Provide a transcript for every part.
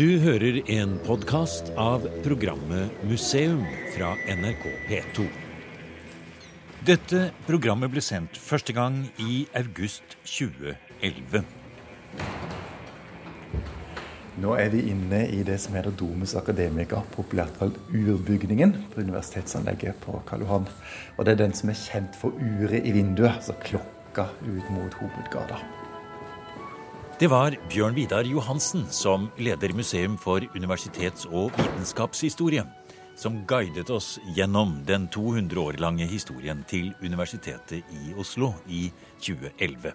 Du hører en podkast av programmet Museum fra NRK P2. Dette programmet ble sendt første gang i august 2011. Nå er vi inne i det som heter Domus Academica, populært kalt urbygningen på universitetsanlegget på Karl Johan. Og det er den som er kjent for uret i vinduet, altså klokka ut mot hovedgata. Det var Bjørn Vidar Johansen, som leder Museum for universitets- og vitenskapshistorie, som guidet oss gjennom den 200 år lange historien til Universitetet i Oslo i 2011.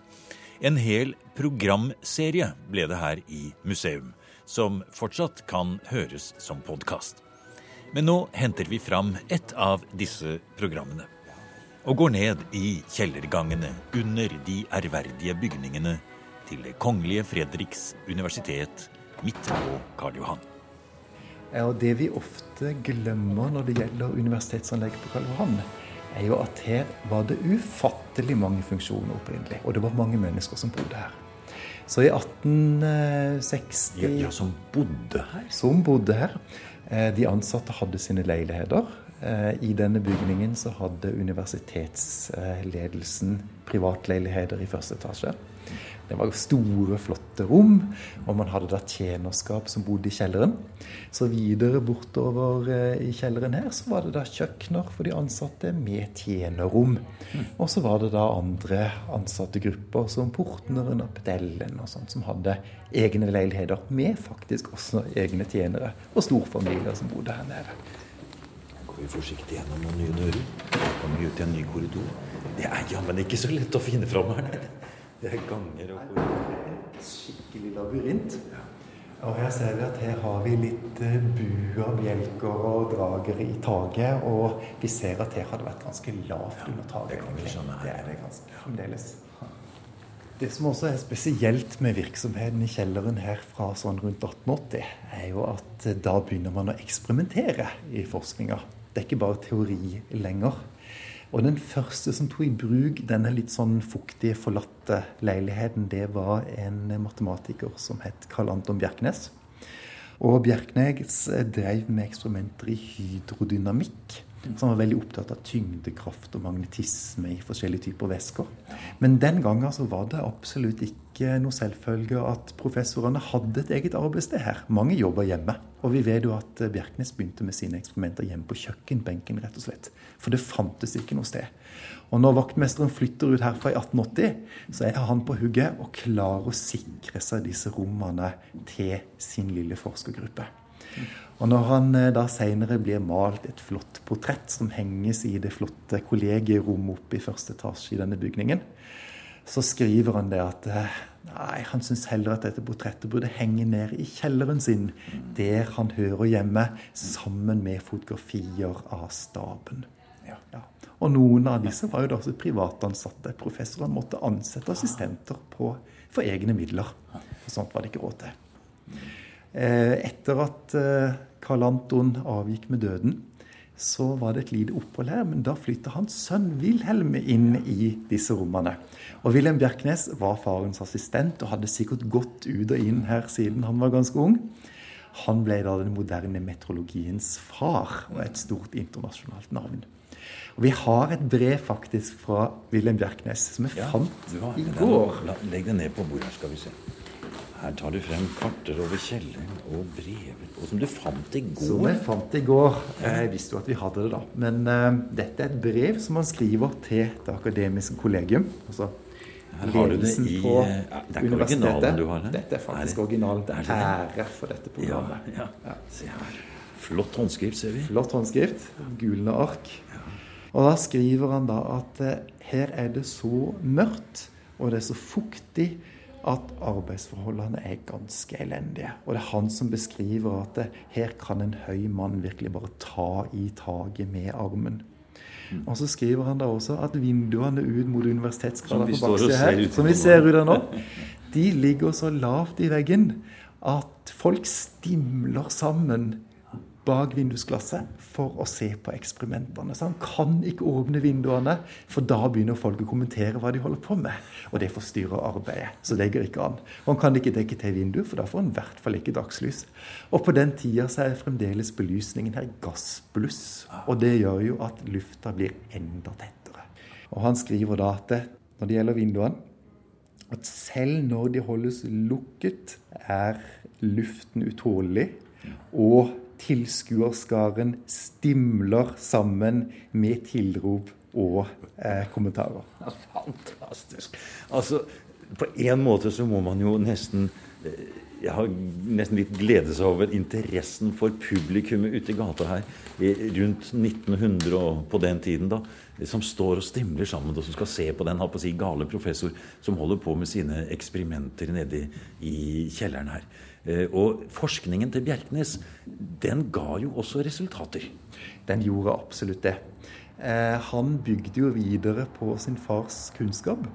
En hel programserie ble det her i museum, som fortsatt kan høres som podkast. Men nå henter vi fram ett av disse programmene. Og går ned i kjellergangene under de ærverdige bygningene til Det kongelige Fredriks universitet midt på Karl Johan. Ja, og Det vi ofte glemmer når det gjelder universitetsanlegget på Karl Johan, er jo at her var det ufattelig mange funksjoner opprinnelig. Og det var mange mennesker som bodde her. Så i 1860 Ja, ja, Som bodde her? Som bodde her. Eh, de ansatte hadde sine leiligheter. Eh, I denne bygningen så hadde universitetsledelsen privatleiligheter i første etasje. Det var store, flotte rom, og man hadde da tjenerskap som bodde i kjelleren. Så videre bortover eh, i kjelleren her så var det da kjøkkener for de ansatte med tjenerrom. Og så var det da andre ansatte grupper som portneren og pedellen og sånt, som hadde egne leiligheter med faktisk også egne tjenere og storfamilier som bodde her nede. Går vi forsiktig gjennom noen nye dører. Kommer vi ut i en ny korridor. Det er jammen ikke så lett å finne fram her. Det er ganger og korridorer. Skikkelig labyrint. Og her ser vi at her har vi litt bu buer, bjelker og dragere i taket. Og vi ser at her har det vært ganske lavt under taket. Det er det ganske fremdeles. Det som også er spesielt med virksomheten i kjelleren her fra sånn rundt 1880, er jo at eh, da begynner man å eksperimentere i forskninga. Det er ikke bare teori lenger. Og den første som tok i bruk denne litt sånn fuktige, forlatte leiligheten, det var en matematiker som het Karl Anton Bjerknes. Og Bjerknes drev med eksperimenter i hydrodynamikk. Så han var veldig opptatt av tyngdekraft og magnetisme i forskjellige typer væsker. Men den gangen så var det absolutt ikke noe selvfølge at professorene hadde et eget arbeidssted her. Mange jobba hjemme. Og vi vet jo at Bjerknes begynte med sine eksperimenter hjemme på kjøkkenbenken, rett og slett. For det fantes ikke noe sted. Og når vaktmesteren flytter ut herfra i 1880, så er han på hugget og klarer å sikre seg disse rommene til sin lille forskergruppe. Og når han eh, da seinere blir malt et flott portrett som henges i det flotte kollegierommet oppe i første etasje i denne bygningen, så skriver han det at eh, nei, han syns heller at dette portrettet burde henge ned i kjelleren sin, der han hører hjemme, sammen med fotografier av staben. Ja. Og noen av disse var jo da også privatansatte. Professorene måtte ansette assistenter på, for egne midler. Og sånt var det ikke råd til. Eh, Etter at eh, Karl Anton avgikk med døden, så var det et lite opphold her. Men da flytta hans sønn Wilhelm inn i disse rommene. Og Wilhelm Bjerknes var farens assistent og hadde sikkert gått ut og inn her siden han var ganske ung. Han ble da den moderne meteorologiens far og et stort internasjonalt navn. Og Vi har et brev faktisk fra Wilhelm Bjerknes som jeg fant i går. Legg det ned på bordet, skal vi se. Her tar du frem karter over kjelleren og brever og som du fant i går? Som jeg fant i går. Jeg visste jo at vi hadde det, da. Men uh, dette er et brev som han skriver til Det akademiske kollegium. Altså Her har du det i på ja, Det er ikke originalen du har her? Dette er faktisk originalen. det er. Ære for dette Ja, programmet. ja. Se her. Flott håndskrift, ser vi. Flott håndskrift. Gulne ark. Og da skriver han da at eh, her er det så mørkt, og det er så fuktig, at arbeidsforholdene er ganske elendige. Og det er han som beskriver at det, her kan en høy mann virkelig bare ta i taket med armen. Og så skriver han da også at vinduene ut mot universitetsgrader på baksida her, som vi ser ut av nå, de ligger så lavt i veggen at folk stimler sammen bak vindusglasset for å se på eksperimentene. Så han kan ikke åpne vinduene, for da begynner folk å kommentere hva de holder på med. Og det forstyrrer arbeidet. Så det går ikke an. Og han kan ikke dekke til vinduet, for da får han i hvert fall ikke dagslys. Og på den tida så er fremdeles belysningen her gassbluss. Og det gjør jo at lufta blir enda tettere. Og han skriver da at når det gjelder vinduene, at selv når de holdes lukket, er luften utålelig. Og tilskuerskaren stimler sammen med tilrop og eh, kommentarer. Fantastisk. Altså, på en måte så må man jo nesten eh, jeg har nesten litt glede seg over interessen for publikummet ute i gata her rundt 1900 og på den tiden, da, som står og stimler sammen og som skal se på den på si, gale professor som holder på med sine eksperimenter nede i kjelleren her. Eh, og forskningen til Bjerknes, den ga jo også resultater. Den gjorde absolutt det. Eh, han bygde jo videre på sin fars kunnskap.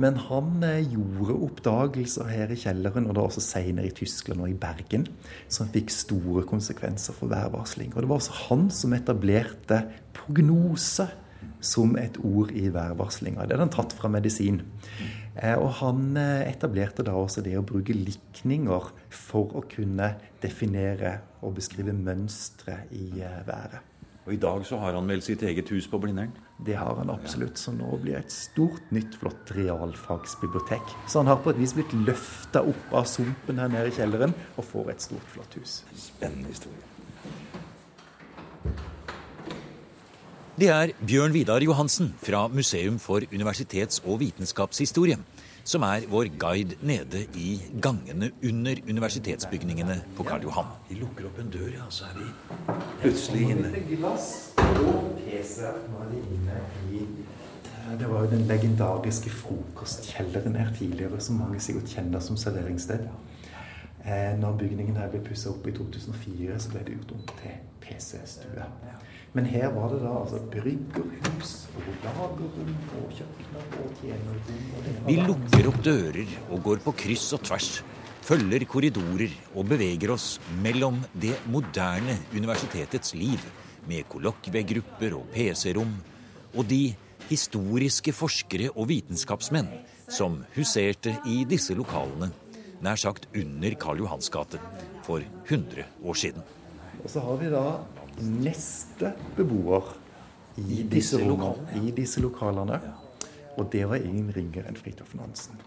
Men han eh, gjorde oppdagelser her i kjelleren, og da også senere i Tyskland og i Bergen, som fikk store konsekvenser for værvarsling. Og det var også han som etablerte prognose som et ord i værvarslinga. Det er den tatt fra medisin. Eh, og han etablerte da også det å bruke likninger for å kunne definere og beskrive mønstre i været. Og i dag så har han vel sitt eget hus på Blindern? Det har han absolutt. Så nå blir det et stort, nytt, flott realfagsbibliotek. Så han har på et vis blitt løfta opp av sumpen her nede i kjelleren og får et stort, flott hus. Spennende historie. Det er Bjørn Vidar Johansen fra Museum for universitets- og vitenskapshistorie som er vår guide nede i gangene under universitetsbygningene på Karl Johan. Vi lukker opp en dør, ja, så er vi plutselig inne. Det var jo den legendariske frokostkjelleren her tidligere, som mange sikkert kjenner som serveringssted. Eh, når bygningen her ble pussa opp i 2004, så ble det gjort om til PC-stue. Men her var det da altså bryggerhus og lagerrom og kjøkkener og tjenerrom. Vi lukker opp dører og går på kryss og tvers. Følger korridorer og beveger oss mellom det moderne universitetets liv, med kollokviegrupper og PC-rom, og de historiske forskere og vitenskapsmenn som huserte i disse lokalene, nær sagt under Karl Johans gate, for 100 år siden. Og så har vi da neste beboer i, I disse, lokalene. I disse lokalene. Og det var ingen ringer enn Fridtjof Nansen.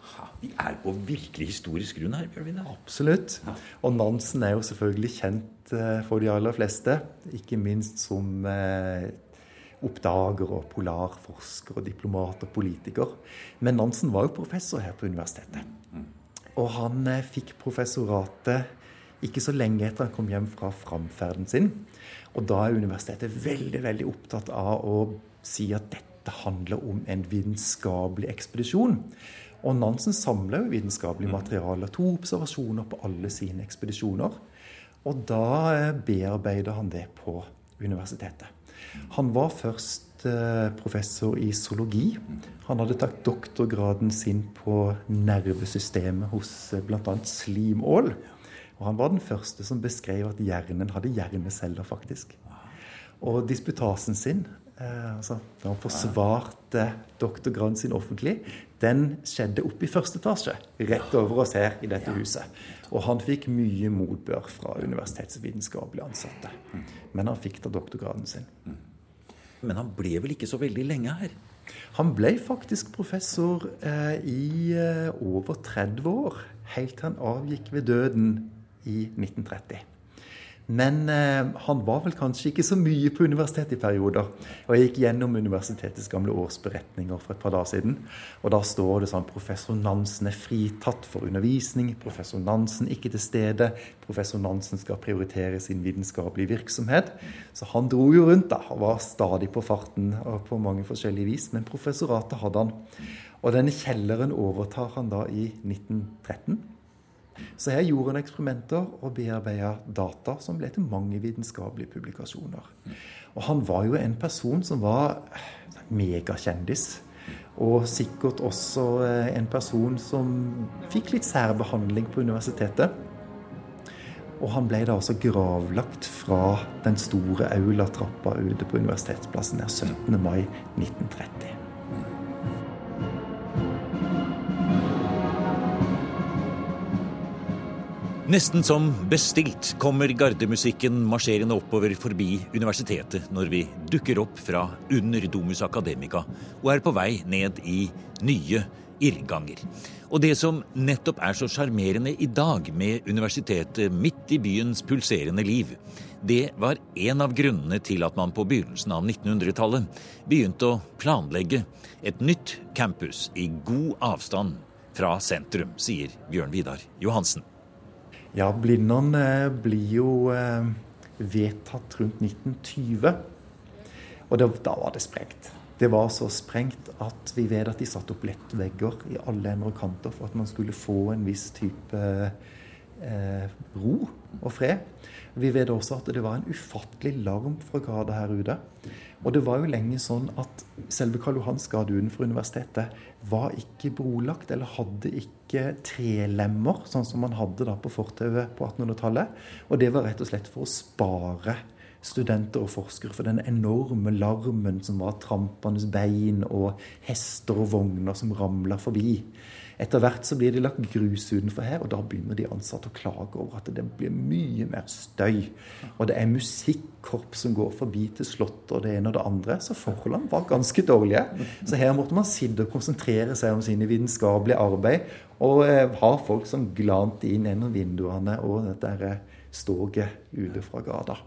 Vi er på virkelig historisk grunn her, Bjørn Absolutt. Og Nansen er jo selvfølgelig kjent eh, for de aller fleste. Ikke minst som eh, oppdager og polarforsker og diplomat og politiker. Men Nansen var jo professor her på universitetet. Mm. Og han eh, fikk professoratet ikke så lenge etter han kom hjem fra framferden sin. Og da er universitetet veldig, veldig opptatt av å si at dette handler om en vitenskapelig ekspedisjon. Og Nansen samler jo vitenskapelig materiale. To observasjoner på alle sine ekspedisjoner. Og da eh, bearbeider han det på universitetet. Han var først eh, professor i zoologi. Han hadde tatt doktorgraden sin på nervesystemet hos eh, bl.a. slimål. Og han var den første som beskrev at hjernen hadde hjerneceller, faktisk. Og disputasen sin, eh, altså da han forsvarte doktorgraden sin offentlig, den skjedde oppe i første etasje, rett over oss her i dette huset. Og han fikk mye motbør fra universitetsvitenskapelige ansatte. Men han fikk da doktorgraden sin. Men han ble vel ikke så veldig lenge her? Han ble faktisk professor eh, i eh, over 30 år. Helt til han avgikk ved døden i 1930. Men eh, han var vel kanskje ikke så mye på universitetet i perioder. Og jeg gikk gjennom universitetets gamle årsberetninger for et par dager siden. Og da står det sånn professor Nansen er fritatt for undervisning. Professor Nansen ikke til stede. Professor Nansen skal prioritere sin vitenskapelige virksomhet. Så han dro jo rundt da, og var stadig på farten på mange forskjellige vis. Men professoratet hadde han. Og denne kjelleren overtar han da i 1913. Så her gjorde han eksperimenter og bearbeida data som ble til mange vitenskapelige publikasjoner. Og han var jo en person som var megakjendis. Og sikkert også eh, en person som fikk litt særbehandling på universitetet. Og han ble da også gravlagt fra den store aulatrappa ute på Universitetsplassen der 17. mai 1930. Nesten som bestilt kommer gardemusikken marsjerende oppover forbi universitetet når vi dukker opp fra under Domus Academica og er på vei ned i nye irrganger. Og det som nettopp er så sjarmerende i dag med universitetet midt i byens pulserende liv, det var en av grunnene til at man på begynnelsen av 1900-tallet begynte å planlegge et nytt campus i god avstand fra sentrum, sier Bjørn Vidar Johansen. Ja, Blindern eh, blir jo eh, vedtatt rundt 1920. Og da var det sprengt. Det var så sprengt at vi vet at de satte opp lettvegger i alle ender og kanter for at man skulle få en viss type eh, ro og fred. Vi vet også at det var en ufattelig larm fra gata her ute. Og det var jo lenge sånn at selve Karl Johans gate utenfor universitetet var ikke brolagt, eller hadde ikke trelemmer, sånn som man hadde da på fortauet på 1800-tallet. Og det var rett og slett for å spare studenter og forskere for den enorme larmen som var trampende bein og hester og vogner som ramla forbi. Etter hvert så blir det lagt grus utenfor her, og da begynner de ansatte å klage over at det blir mye mer støy. Og det er musikkorps som går forbi til Slottet og det ene og det andre. Så forholdene var ganske dårlige. Så her måtte man sitte og konsentrere seg om sine vitenskapelige arbeid, og eh, ha folk som glante inn gjennom vinduene og dette stoget ute fra gata.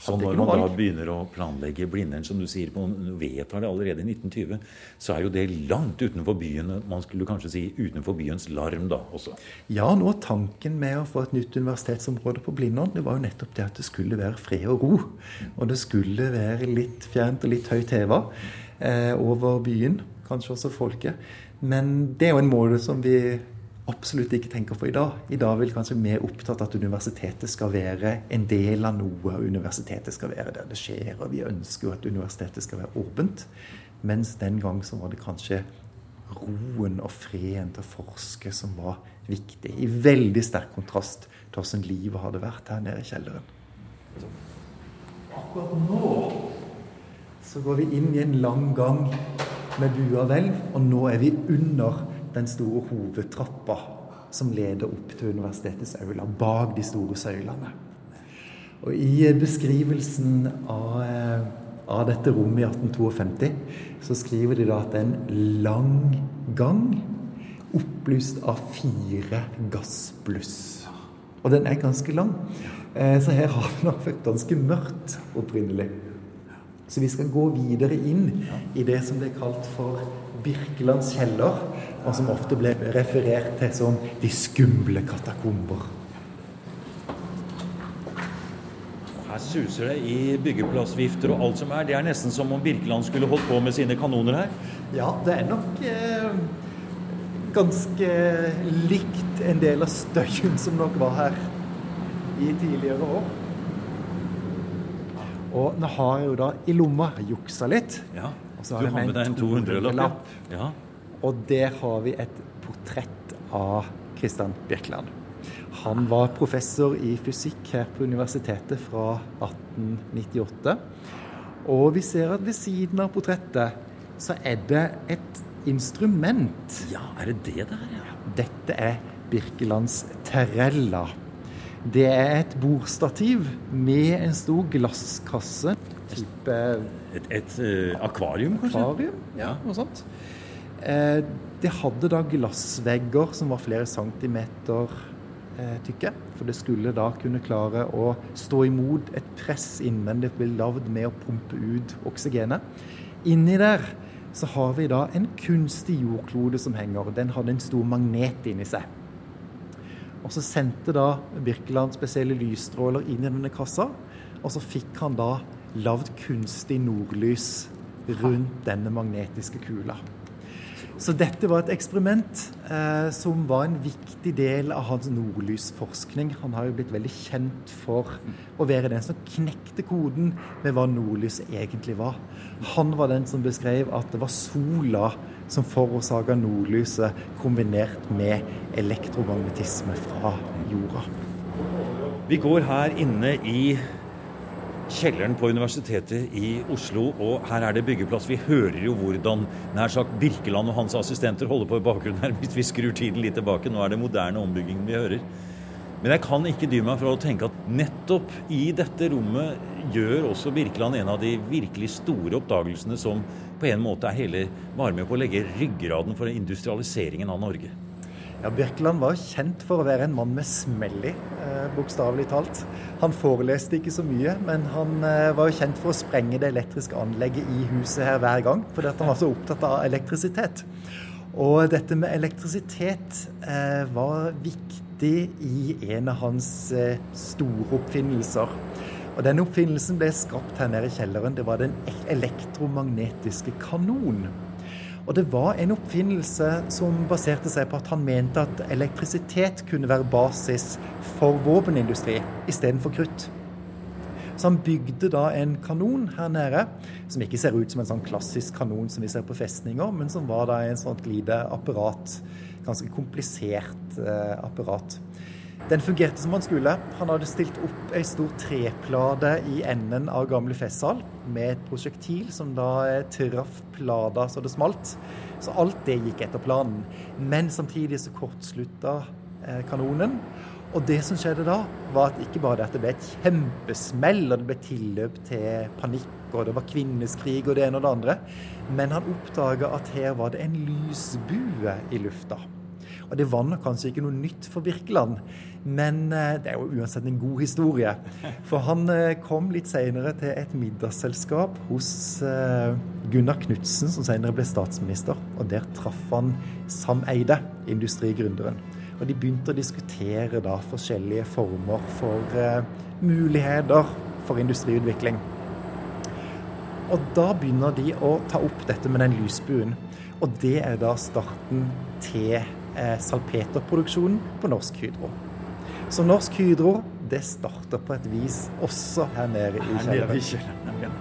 Så når man da begynner å planlegge Blindern, som du sier, man vedtar det allerede i 1920, så er jo det langt utenfor byen. Man skulle kanskje si utenfor byens larm da også. Ja, nå tanken med å få et nytt universitetsområde på Blindern, det var jo nettopp det at det skulle være fred og ro. Og det skulle være litt fjernt og litt høyt heva eh, over byen. Kanskje også folket. Men det er jo en måte som vi absolutt ikke tenker på i dag. I dag er vi kanskje mer opptatt av at universitetet skal være en del av noe. og Universitetet skal være der det skjer, og vi ønsker jo at universitetet skal være åpent. Mens den gang så var det kanskje roen og freden til å forske som var viktig. I veldig sterk kontrast til hvordan livet hadde vært her nede i kjelleren. Akkurat nå så går vi inn i en lang gang med bua hvelv, og nå er vi under den store hovedtrappa som leder opp til universitetets aula, bak de store søylene. Og I beskrivelsen av, eh, av dette rommet i 1852 så skriver de da at det er en lang gang opplyst av fire gassbluss. Og den er ganske lang. Eh, så her har det nok vært ganske mørkt opprinnelig. Så vi skal gå videre inn i det som ble kalt for Birkelands kjeller, og som ofte ble referert til som de skumle katakomber. Her suser det i byggeplassvifter og alt som er. Det er nesten som om Birkeland skulle holdt på med sine kanoner her. Ja, det er nok eh, ganske likt en del av støyen som nok var her i tidligere år. Og nå har jeg jo da i lomma juksa litt. Ja. Du har med deg en 200-lapp. Ja. Og der har vi et portrett av Kristian Birkeland. Han var professor i fysikk her på universitetet fra 1898. Og vi ser at ved siden av portrettet så er det et instrument. Ja, er det det der, ja? Dette er Birkelands terrella. Det er et bordstativ med en stor glasskasse. Type Et, et uh, akvarium, kanskje? Akvarium, ja, noe sånt. Eh, det hadde da glassvegger som var flere centimeter eh, tykke. For det skulle da kunne klare å stå imot et press innvendig det ble lagd med å pumpe ut oksygenet. Inni der så har vi da en kunstig jordklode som henger. Den hadde en stor magnet inni seg. Og så sendte da Birkeland spesielle lysstråler inn i denne kassa, og så fikk han da lagd kunstig nordlys rundt denne magnetiske kula. Så dette var et eksperiment eh, som var en viktig del av hans nordlysforskning. Han har jo blitt veldig kjent for å være den som knekte koden med hva nordlys egentlig var. Han var den som beskrev at det var sola som forårsaka nordlyset, kombinert med elektromagnetisme fra jorda. Vi går her inne i kjelleren på Universitetet i Oslo, og her er det byggeplass. Vi hører jo hvordan nær sagt Birkeland og hans assistenter holder på i bakgrunnen her hvis vi skrur tiden litt tilbake. Nå er det moderne ombyggingen vi hører. Men jeg kan ikke dy meg fra å tenke at nettopp i dette rommet gjør også Birkeland en av de virkelig store oppdagelsene som på en måte er hele, var med på å legge ryggraden for industrialiseringen av Norge. Ja, Birkeland var kjent for å være en mann med smell i, eh, bokstavelig talt. Han foreleste ikke så mye, men han eh, var jo kjent for å sprenge det elektriske anlegget i huset her hver gang, fordi han var så opptatt av elektrisitet. Og dette med elektrisitet eh, var viktig i en av hans eh, store oppfinnelser. Og Denne oppfinnelsen ble skapt her nede i kjelleren. Det var den elektromagnetiske kanon. Og det var en oppfinnelse som baserte seg på at han mente at elektrisitet kunne være basis for våpenindustri istedenfor krutt. Så han bygde da en kanon her nede, som ikke ser ut som en sånn klassisk kanon som vi ser på festninger, men som var da en sånt lite apparat. Ganske komplisert eh, apparat. Den fungerte som han skulle. Han hadde stilt opp ei stor treplate i enden av gamle festsal med et prosjektil som da eh, traff plata så det smalt. Så alt det gikk etter planen. Men samtidig så kortslutta eh, kanonen. Og det som skjedde da, var at ikke bare dette det ble et kjempesmell, og det ble tilløp til panikk, og det var kvinneskrig og det ene og det andre, men han oppdaga at her var det en lysbue i lufta. Og det var nok kanskje ikke noe nytt for Birkeland, men eh, det er jo uansett en god historie. For han eh, kom litt senere til et middagsselskap hos eh, Gunnar Knutsen, som senere ble statsminister. Og der traff han Sam Eide, industrigründeren. Og de begynte å diskutere da forskjellige former for muligheter for industriutvikling. Og da begynner de å ta opp dette med den lysbuen. Og det er da starten til salpeterproduksjonen på Norsk Hydro. Så Norsk Hydro det starter på et vis også her nede i kjelleren.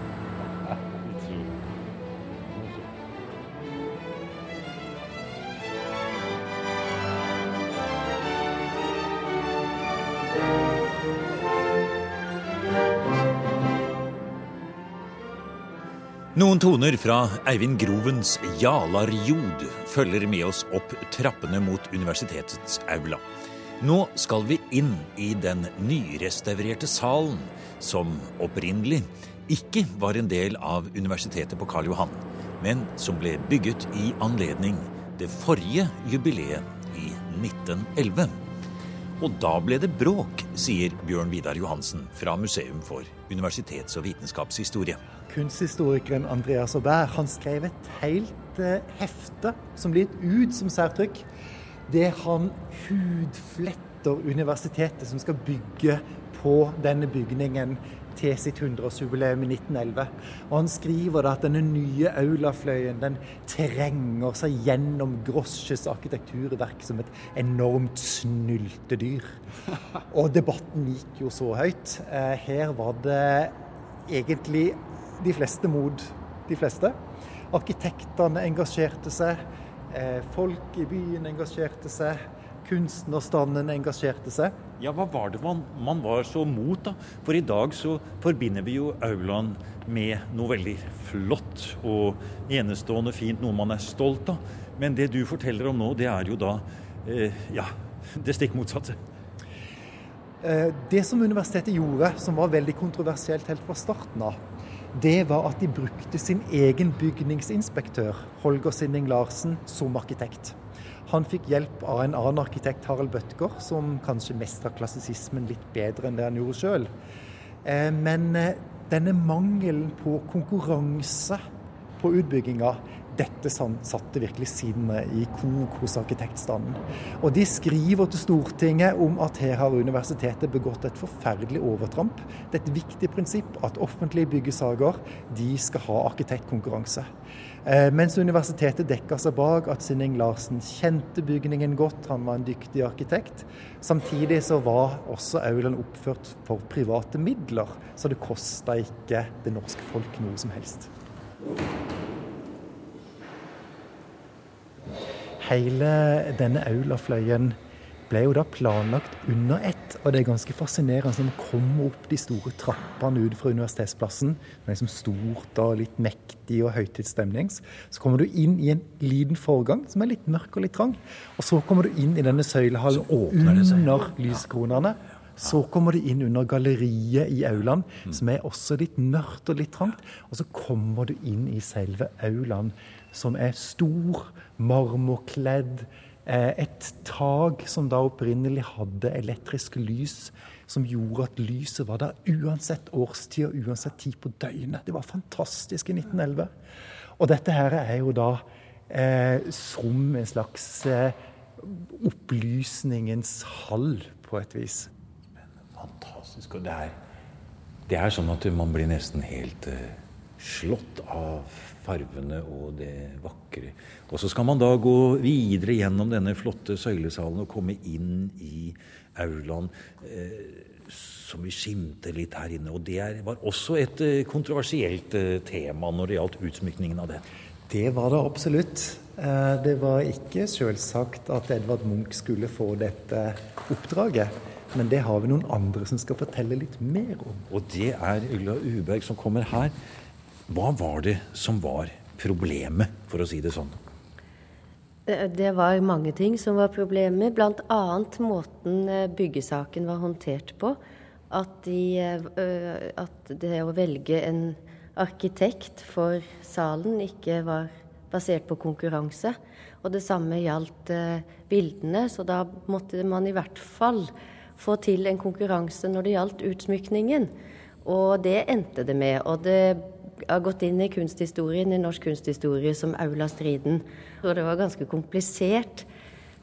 Noen toner fra Eivind Grovens Jalarjod følger med oss opp trappene mot universitetets aula. Nå skal vi inn i den nyrestaurerte salen, som opprinnelig ikke var en del av universitetet på Karl Johan, men som ble bygget i anledning det forrige jubileet i 1911. Og da ble det bråk, sier Bjørn Vidar Johansen fra Museum for universitets- og vitenskapshistorie kunsthistorikeren Andreas Aubert han skrev et helt eh, hefte som blir gitt ut som særtrykk. Det han hudfletter universitetet som skal bygge på denne bygningen til sitt 100-årsjubileum i 1911. Og Han skriver da at denne nye aulafløyen den trenger seg gjennom Grosjes arkitekturverk som et enormt snyltedyr. Og debatten gikk jo så høyt. Eh, her var det egentlig de fleste mot de fleste. Arkitektene engasjerte seg, eh, folk i byen engasjerte seg, kunstnerstanden engasjerte seg. Ja, Hva var det man, man, var så mot, da? For i dag så forbinder vi jo aulaen med noe veldig flott og enestående fint, noe man er stolt av. Men det du forteller om nå, det er jo da eh, ja, det stikk motsatte. Eh, det som universitetet gjorde, som var veldig kontroversielt helt fra starten av, det var at de brukte sin egen bygningsinspektør, Holger Sinding Larsen, som arkitekt. Han fikk hjelp av en annen arkitekt, Harald Bøttger, som kanskje mestra klassisismen litt bedre enn det han gjorde sjøl. Eh, men eh, denne mangelen på konkurranse på utbygginga, dette satte virkelig sinnene i kok hos arkitektstanden. Og de skriver til Stortinget om at her har universitetet begått et forferdelig overtramp. Det er et viktig prinsipp at offentlige byggesaker de skal ha arkitektkonkurranse. Eh, mens universitetet dekker seg bak at Sinning Larsen kjente bygningen godt, han var en dyktig arkitekt. Samtidig så var også aulaen oppført for private midler, så det kosta ikke det norske folk noe som helst. Hele denne aulafløyen ble jo da planlagt under ett. Og det er ganske fascinerende når man kommer opp de store trappene ut fra Universitetsplassen. Det er liksom stort og litt mektig og høytidsstemnings. Så kommer du inn i en liten forgang som er litt mørk og litt trang. Og så kommer du inn i denne søylehallen under lyskronene. Så kommer du inn under galleriet i aulaen, som er også litt mørkt og litt trangt. Og så kommer du inn i selve aulaen, som er stor, marmorkledd et tak som da opprinnelig hadde elektrisk lys, som gjorde at lyset var der uansett årstid og uansett tid på døgnet. Det var fantastisk i 1911. Og dette her er jo da eh, som en slags eh, opplysningens hall, på et vis. Fantastisk. Og det er, det er sånn at man blir nesten helt eh, slått av farvene og det vakre. Og så skal man da gå videre gjennom denne flotte søylesalen og komme inn i aulaen. Eh, som vi skimter litt her inne. Og det var også et eh, kontroversielt eh, tema når det gjaldt utsmykningen av det. Det var det absolutt. Eh, det var ikke selvsagt at Edvard Munch skulle få dette oppdraget. Men det har vi noen andre som skal fortelle litt mer om. Og det er Ulla Uberg som kommer her. Hva var det som var problemet, for å si det sånn? Det var mange ting som var problemet, bl.a. måten eh, byggesaken var håndtert på. At, de, eh, at, det å velge en arkitekt for salen ikke var basert på konkurranse. Og det samme gjaldt eh, bildene, så da måtte man i hvert fall få til en konkurranse når det gjaldt utsmykningen. Og det endte det med. Og det har gått inn i kunsthistorien, i norsk kunsthistorie, som Aula-striden. Og det var en ganske komplisert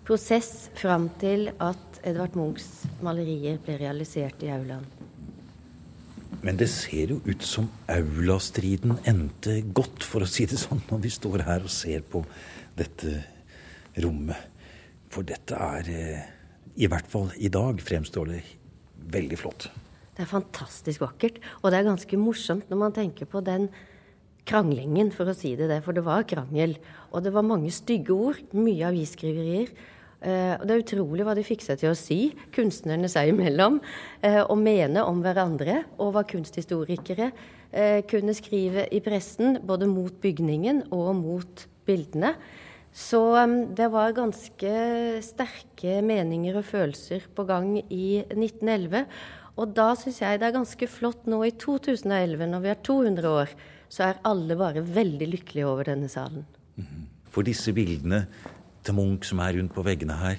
prosess fram til at Edvard Munchs malerier ble realisert i aulaen. Men det ser jo ut som Aula-striden endte godt, for å si det sånn, når vi står her og ser på dette rommet. For dette er, eh, i hvert fall i dag, fremstår det veldig flott. Det er fantastisk vakkert. Og det er ganske morsomt når man tenker på den kranglingen, for å si det det. For det var krangel. Og det var mange stygge ord. Mye avisskriverier. Uh, og det er utrolig hva de fikk seg til å si, kunstnerne seg imellom, uh, og mene om hverandre. Og hva kunsthistorikere uh, kunne skrive i pressen, både mot bygningen og mot bildene. Så um, det var ganske sterke meninger og følelser på gang i 1911. Og da syns jeg det er ganske flott nå i 2011, når vi er 200 år, så er alle bare veldig lykkelige over denne salen. Mhm. For disse bildene til Munch som er rundt på veggene her,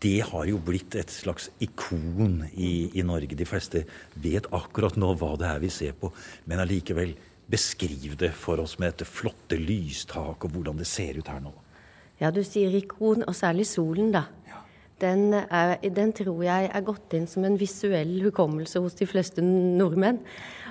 det har jo blitt et slags ikon i, i Norge. De fleste vet akkurat nå hva det er vi ser på, men allikevel beskriv det for oss med dette flotte lystaket og hvordan det ser ut her nå. Ja, du sier ikon, og særlig solen, da den, er, den, tror jeg er gått inn som en visuell hukommelse hos de fleste nordmenn.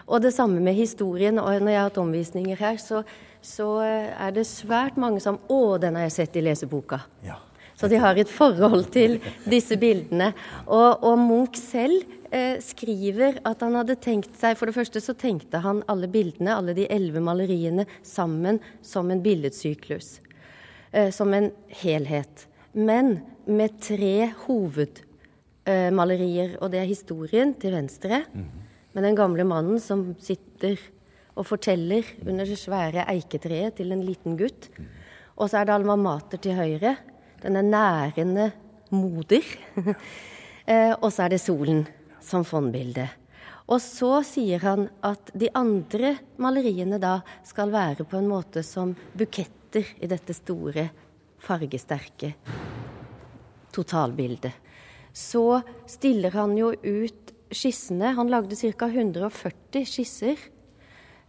Og det samme med historien. Og når jeg har hatt omvisninger her, så, så er det svært mange som Å, den har jeg sett i leseboka. Ja. Så de har et forhold til disse bildene. Og, og Munch selv eh, skriver at han hadde tenkt seg For det første så tenkte han alle bildene, alle de elleve maleriene, sammen som en billedsyklus. Eh, som en helhet. Men med tre hovedmalerier. og det er historien til venstre, mm. med den gamle mannen som sitter og forteller under det svære eiketreet til en liten gutt. Mm. Og så er det Alma Mater til høyre. Denne nærende moder. Eh, og så er det solen som fondbilde. Og så sier han at de andre maleriene da skal være på en måte som buketter i dette store, fargesterke totalbildet. Så stiller han jo ut skissene. Han lagde ca. 140 skisser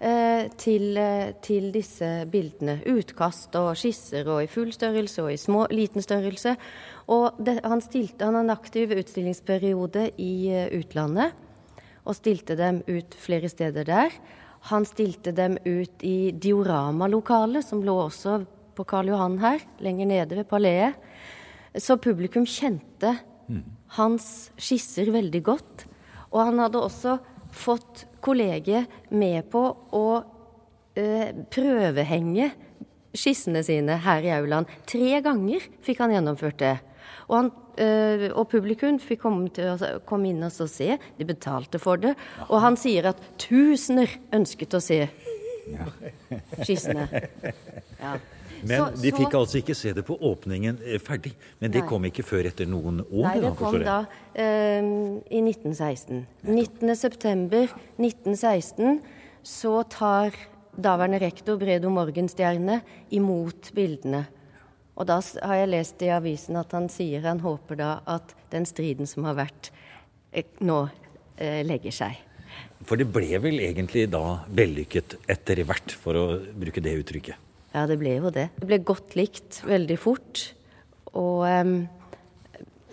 eh, til, eh, til, disse bildene. Utkast og skisser og i full størrelse og i små, liten størrelse. Og det, han, stilte, han har en aktiv utstillingsperiode i uh, utlandet og stilte dem ut flere steder der. Han stilte dem ut i Diorama-lokalet, som lå også på Karl Johan her, lenger nede ved Paleet. Så publikum kjente mm. hans skisser veldig godt. Og han hadde også fått kollegiet med på å eh, prøvehenge skissene sine her i aulaen. Tre ganger fikk han gjennomført det. Og, han, øh, og publikum fikk komme, å komme inn og se. De betalte for det. Og han sier at tusener ønsket å se skissene. Ja. Men så, de fikk så, altså ikke se det på åpningen eh, ferdig. Men det nei. kom ikke før etter noen år? Nei, det kom da um, i 1916. 19.9.1916 så tar daværende rektor Bredo Morgenstjerne imot bildene. Og da har jeg lest i avisen at han sier han håper da at den striden som har vært, eh, nå eh, legger seg. For det ble vel egentlig da vellykket etter hvert, for å bruke det uttrykket? Ja, det ble jo det. Det ble godt likt veldig fort. Og um,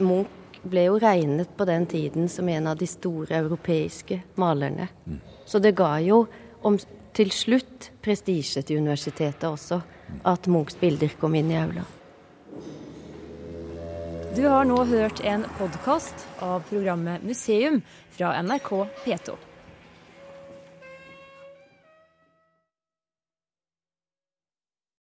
Munch ble jo regnet på den tiden som en av de store europeiske malerne. Mm. Så det ga jo om, til slutt prestisje til universitetet også, at Munchs bilder kom inn i aula. Du har nå hørt en podkast av programmet Museum fra NRK P2.